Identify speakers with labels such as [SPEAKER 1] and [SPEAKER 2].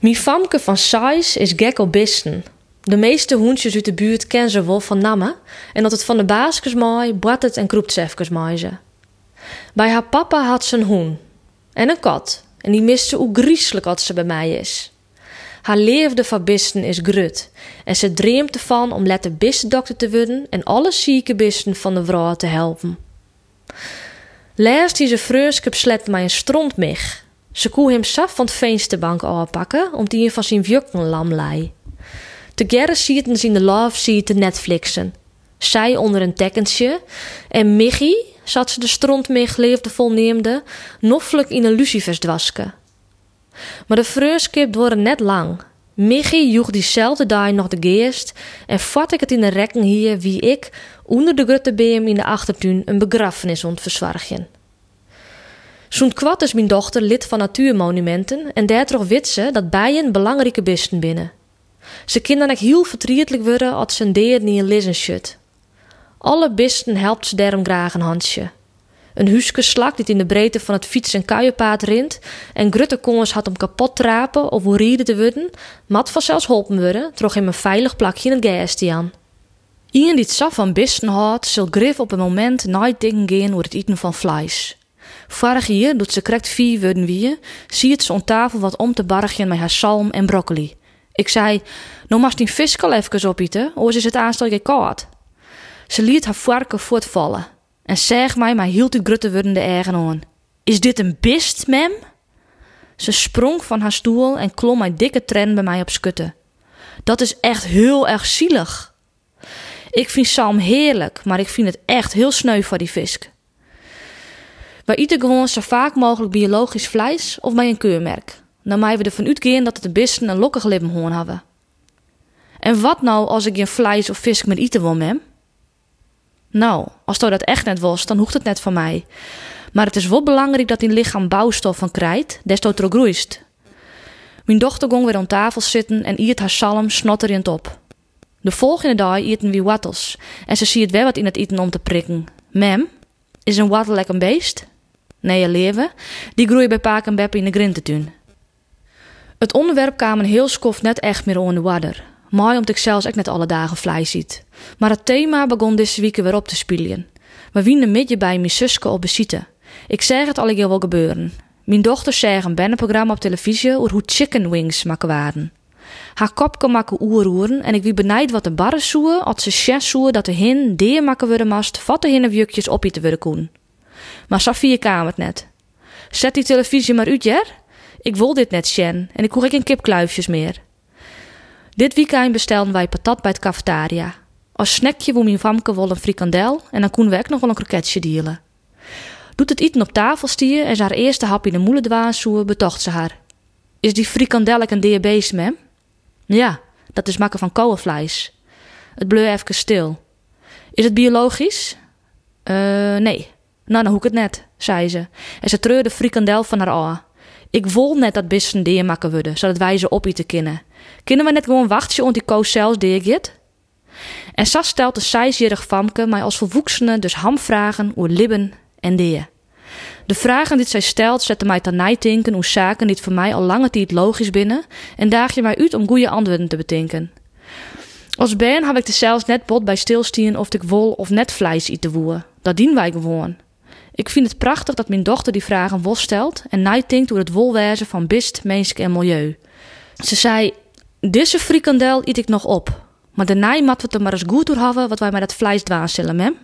[SPEAKER 1] Mijn famke van Sais is gek. De meeste hoentjes uit de buurt kennen ze wel van namen en dat het van de baasjes mooi, het en kroept ze. Bij haar papa had ze een hoen en een kat en die miste hoe griezelig als ze bij mij is. Haar leefde van bisten is grut en ze dreamt ervan om letter bistendokter te worden en alle zieke bisten van de vrouw te helpen. Laatst die ze vreurskip slet mij een strontmich. Ze koe hem saf van het vensterbank aanpakken om die van zijn vjukken lam lei. Together zieten ze in de love seat te Netflixen. Zij onder een tekkentje en Michi, zat ze de strontmich leefde volneemde, noffelijk in een lucifersdwaske. Maar de vreurskip worden net lang. Michi joeg diezelfde dag nog de geest en vat ik het in de rekken hier wie ik onder de grote beem in de achtertuin een begrafenis ontverzwargen. Zo'n kwart is mijn dochter lid van Natuurmonumenten en daardoor wit ze dat bijen belangrijke bisten binnen. Ze ook heel verdrietelijk worden als ze een deer niet een lissen shut. Alle bisten helpt ze daarom graag een handje. Een huske slak die in de breedte van het fiets- en kuienpaad rint en grutte kongens had om kapot trapen of hoe rieden te worden, mat vanzelfs holpen worden, trog hem een veilig plakje in het geest aan. Iemand die het saf van bisten houdt, zal grif op een moment nooit dingen gaan over het eten van vlees. Vorig jaar, doet ze correct vier worden wie, zie het ze om tafel wat om te bargjen met haar salm en broccoli. Ik zei, nou mag die vis al even opeten, of is het aanstel koud. Ze liet haar varken voortvallen en zeg mij, maar hield u grutte wordende eigen aan. Is dit een bist, mem? Ze sprong van haar stoel en klom mijn dikke tren bij mij op skutten. Dat is echt heel erg zielig. Ik vind Salm heerlijk, maar ik vind het echt heel sneu voor die visk. Wij eten gewoon zo vaak mogelijk biologisch vlees of bij een keurmerk. Dan mij we ervan uitgaan dat het de bisten een lokkig hoorn hebben. En wat nou als ik geen vlees of vis met eten wil, mem? Nou, als dat echt net was, dan hoeft het net van mij. Maar het is wel belangrijk dat in lichaam bouwstof van krijgt, des te groeist. Mijn dochter ging weer aan tafel zitten en iet haar salm snotterend op. De volgende dag eten we wattels en ze ziet wel wat in het eten om te prikken. Mem, is een wattel lekker beest? Nee, je leven. Die groeien bij Paak en Beppe in de grintetuin. Het onderwerp kwam heel skof net echt meer onder de wadder. Mooi omdat ik zelfs ook net alle dagen vlees ziet. Maar het thema begon deze week weer op te spelen. We wienen midden bij mijn zuske op bezitten. Ik zeg het al ik wel gebeuren. Mijn dochter zag een bannenprogramma op televisie over hoe chicken wings maken waren. Haar kop kon maken oerroeren en ik wie benijd wat de barren zoe als ze chef zoe dat de hin deer maken worden mast, vatte hin of jukjes op te worden koen. Maar Safie kwam het net. Zet die televisie maar uit, Jer. Ik wil dit net sjen en ik hoor geen kipkluifjes meer. Dit weekend bestelden wij patat bij het cafetaria. Als snackje wil mijn famke wel een frikandel en dan koen we ook nog wel een kroketje dealen. Doet het eten op tafel stier en ze haar eerste hap in de moele dwaassoe betocht ze haar. Is die frikandel een diabetes, mem? Ja, dat is makken van kolenvlees. Het bleu even stil. Is het biologisch? Eh, nee. Nou, dan hoek het net, zei ze. En ze treurde frikandel van haar oor. Ik wil net dat bissen deer maken worden, zodat wij ze opeten kunnen. Kunnen we net gewoon wachten ont die koos zelfs deer En Sas stelt de zesjarig famke mij als volwoeksene dus hamvragen oer libben en deer. De vragen die zij stelt zetten mij ten nadenken hoe zaken die voor mij al lange tijd logisch binnen en daag je mij uit om goede antwoorden te bedenken. Als ben heb ik de zelfs net bot bij stilstien of ik wol of net vlees eten woe. Dat dien wij gewoon. Ik vind het prachtig dat mijn dochter die vragen wel stelt en nadenkt over het wolwezen van bist, mens en milieu. Ze zei: Deze frikandel eet ik nog op, maar daarna mat we het er maar eens goed door hebben wat wij met dat vlees dwaan zullen, mem.